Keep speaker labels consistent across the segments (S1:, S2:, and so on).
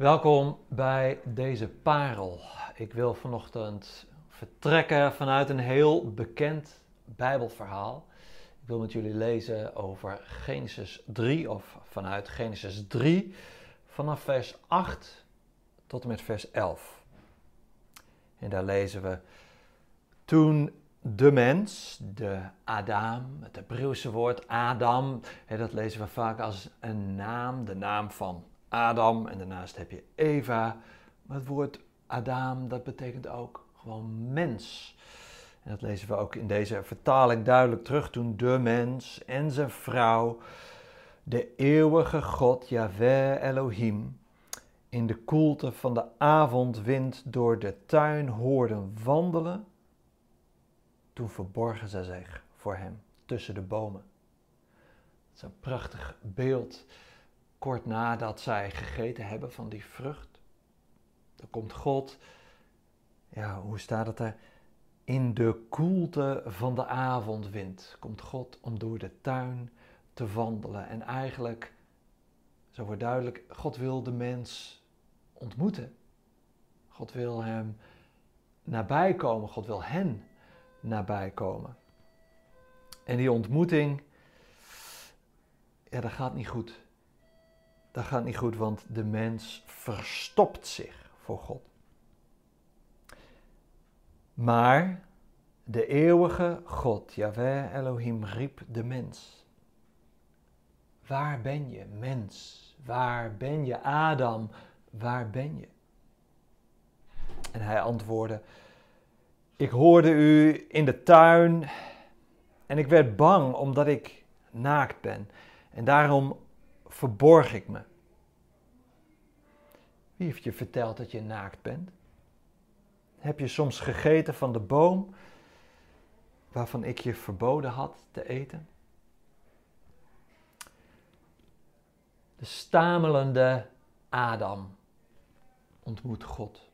S1: Welkom bij deze parel. Ik wil vanochtend vertrekken vanuit een heel bekend Bijbelverhaal. Ik wil met jullie lezen over Genesis 3 of vanuit Genesis 3 vanaf vers 8 tot en met vers 11. En daar lezen we toen de mens, de Adam, het Hebreeuwse woord Adam, dat lezen we vaak als een naam, de naam van Adam en daarnaast heb je Eva. Maar het woord Adam, dat betekent ook gewoon mens. En dat lezen we ook in deze vertaling duidelijk terug toen de mens en zijn vrouw, de eeuwige God, Yahweh Elohim, in de koelte van de avondwind door de tuin hoorden wandelen, toen verborgen zij zich voor hem tussen de bomen. Het is een prachtig beeld kort nadat zij gegeten hebben van die vrucht. Dan komt God, ja, hoe staat het er? In de koelte van de avondwind komt God om door de tuin te wandelen. En eigenlijk, zo wordt duidelijk, God wil de mens ontmoeten. God wil hem nabij komen. God wil hen nabij komen. En die ontmoeting, ja, dat gaat niet goed dat gaat niet goed, want de mens verstopt zich voor God. Maar de eeuwige God, Yahweh Elohim, riep de mens. Waar ben je, mens? Waar ben je, Adam? Waar ben je? En hij antwoordde: Ik hoorde u in de tuin en ik werd bang omdat ik naakt ben. En daarom verborg ik me. Wie heeft je verteld dat je naakt bent? Heb je soms gegeten van de boom waarvan ik je verboden had te eten? De stamelende Adam ontmoet God.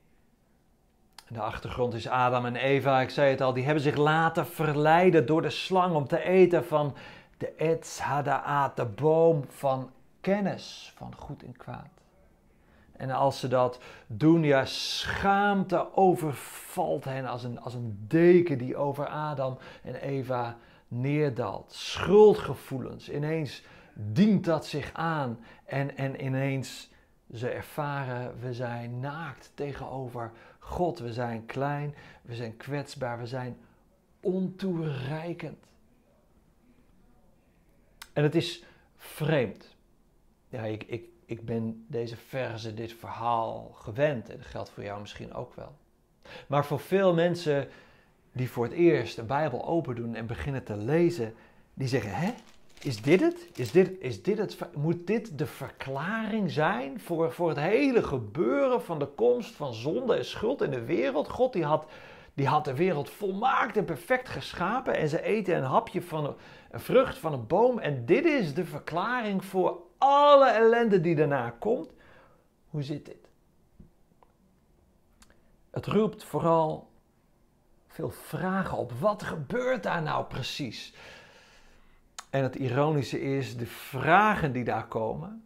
S1: De achtergrond is Adam en Eva, ik zei het al, die hebben zich laten verleiden door de slang om te eten van de Etz Hadaat, de boom van kennis van goed en kwaad. En als ze dat doen, ja, schaamte overvalt hen als een, als een deken die over Adam en Eva neerdaalt. Schuldgevoelens, ineens dient dat zich aan en, en ineens ze ervaren, we zijn naakt tegenover God. We zijn klein, we zijn kwetsbaar, we zijn ontoereikend. En het is vreemd ja, ik, ik, ik ben deze verse, dit verhaal gewend. En dat geldt voor jou misschien ook wel. Maar voor veel mensen die voor het eerst de Bijbel open doen en beginnen te lezen, die zeggen: Hè? Is dit het? Is dit, is dit het? Moet dit de verklaring zijn voor, voor het hele gebeuren van de komst van zonde en schuld in de wereld? God die had, die had de wereld volmaakt en perfect geschapen en ze eten een hapje van een, vrucht van een boom. En dit is de verklaring voor alle ellende die daarna komt. Hoe zit dit? Het roept vooral veel vragen op. Wat gebeurt daar nou precies? En het ironische is, de vragen die daar komen,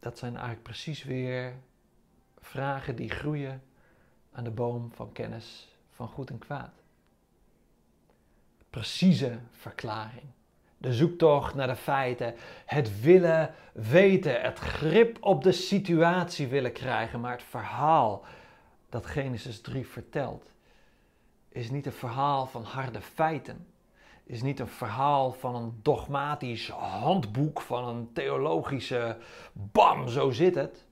S1: dat zijn eigenlijk precies weer vragen die groeien aan de boom van kennis van goed en kwaad. Precieze verklaring de zoektocht naar de feiten, het willen weten, het grip op de situatie willen krijgen. Maar het verhaal dat Genesis 3 vertelt, is niet een verhaal van harde feiten. Is niet een verhaal van een dogmatisch handboek, van een theologische bam, zo zit het.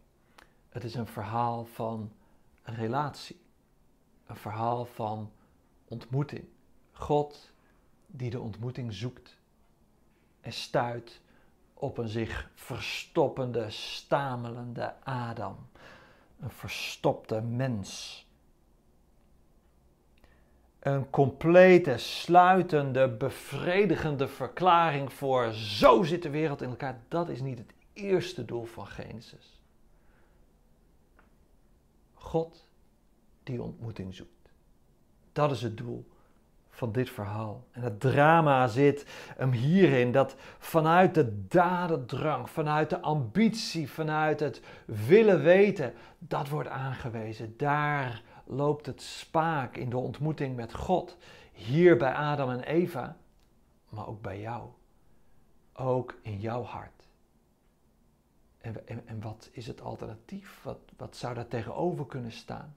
S1: Het is een verhaal van een relatie. Een verhaal van ontmoeting. God die de ontmoeting zoekt en stuit op een zich verstoppende, stamelende Adam. Een verstopte mens. Een complete, sluitende, bevredigende verklaring voor zo zit de wereld in elkaar. Dat is niet het eerste doel van Genesis. God die ontmoeting zoekt. Dat is het doel van dit verhaal. En het drama zit hem hierin dat vanuit de dadendrang, vanuit de ambitie, vanuit het willen weten, dat wordt aangewezen. Daar loopt het spaak in de ontmoeting met God. Hier bij Adam en Eva, maar ook bij jou. Ook in jouw hart. En, en, wat is het alternatief? Wat, wat zou daar tegenover kunnen staan?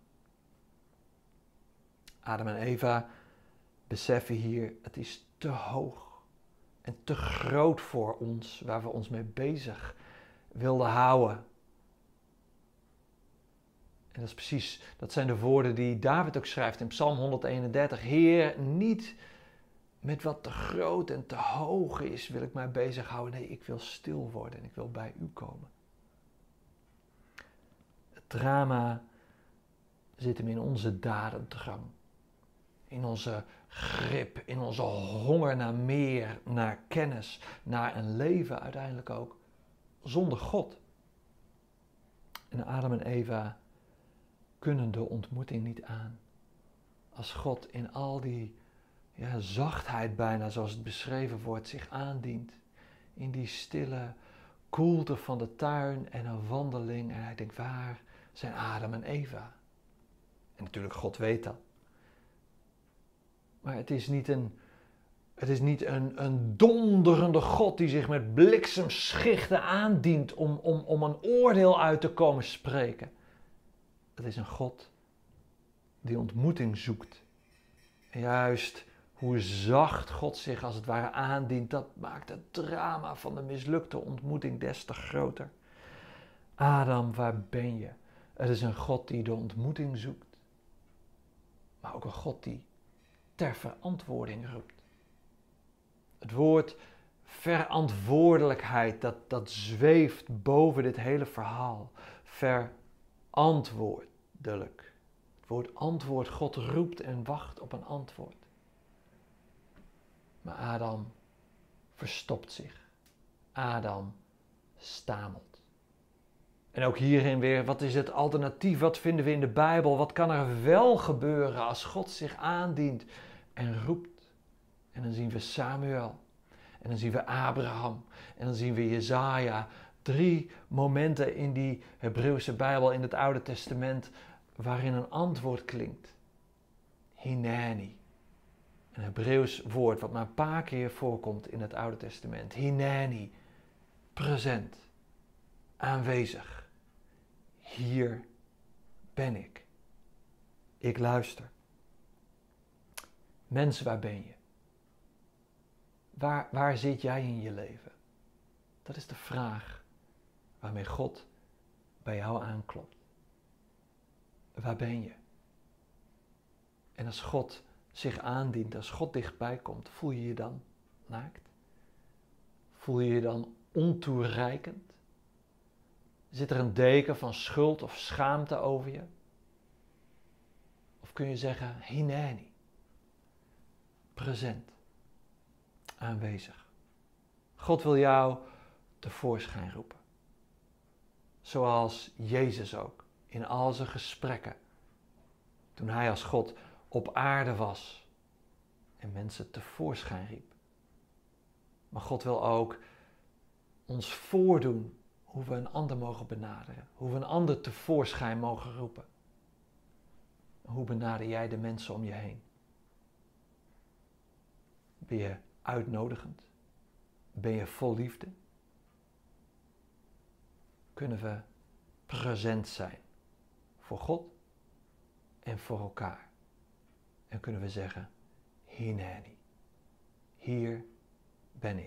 S1: Adam en Eva beseffen hier, het is te hoog en te groot voor ons, waar we ons mee bezig wilden houden. En dat is precies, dat zijn de woorden die David ook schrijft in Psalm 131. Heer, niet met wat te groot en te hoog is wil ik mij bezighouden. Nee, ik wil stil worden en ik wil bij u komen. Het drama zit hem in onze dadendrang. In onze grip, in onze honger naar meer, naar kennis, naar een leven uiteindelijk ook zonder God. En Adam en Eva kunnen de ontmoeting niet aan. Als God in al die ja, zachtheid bijna, zoals het beschreven wordt, zich aandient. In die stille koelte van de tuin en een wandeling. En hij denkt, waar zijn Adam en Eva? En natuurlijk, God weet dat. Maar het is niet een, het is niet een, een donderende God die zich met bliksemschichten aandient om, om, om een oordeel uit te komen spreken. Het is een God die ontmoeting zoekt. Juist hoe zacht God zich als het ware aandient, dat maakt het drama van de mislukte ontmoeting des te groter. Adam, waar ben je? Het is een God die de ontmoeting zoekt, maar ook een God die ter verantwoording roept. Het woord verantwoordelijkheid, dat, dat zweeft boven dit hele verhaal. Verantwoordelijk. Het woord antwoord, God roept en wacht op een antwoord. Maar Adam verstopt zich. Adam stamelt. En ook hierin weer, wat is het alternatief? Wat vinden we in de Bijbel? Wat kan er wel gebeuren als God zich aandient en roept? En dan zien we Samuel. En dan zien we Abraham. En dan zien we Jezaja. Drie momenten in die Hebreeuwse Bijbel in het Oude Testament waarin een antwoord klinkt. Hineni. Een Hebreeuws woord wat maar een paar keer voorkomt in het Oude Testament. Hineni, present, aanwezig. Hier ben ik. Ik luister. Mens, waar ben je? Waar, waar zit jij in je leven? Dat is de vraag waarmee God bij jou aanklopt. Waar ben je? En als God zich aandient, als God dichtbij komt, voel je je dan naakt? Voel je je dan ontoereikend? Zit er een deken van schuld of schaamte over je? Of kun je zeggen, hineni, present, aanwezig. God wil jou tevoorschijn roepen. Zoals Jezus ook in al zijn gesprekken, toen hij als God op aarde was en mensen tevoorschijn riep. Maar God wil ook ons voordoen hoe we een ander mogen benaderen, hoe we een ander tevoorschijn mogen roepen. Hoe benader jij de mensen om je heen? Ben je uitnodigend? Ben je vol liefde? Kunnen we present zijn voor God en voor elkaar? En kunnen we zeggen, Hineni, hier ben ik.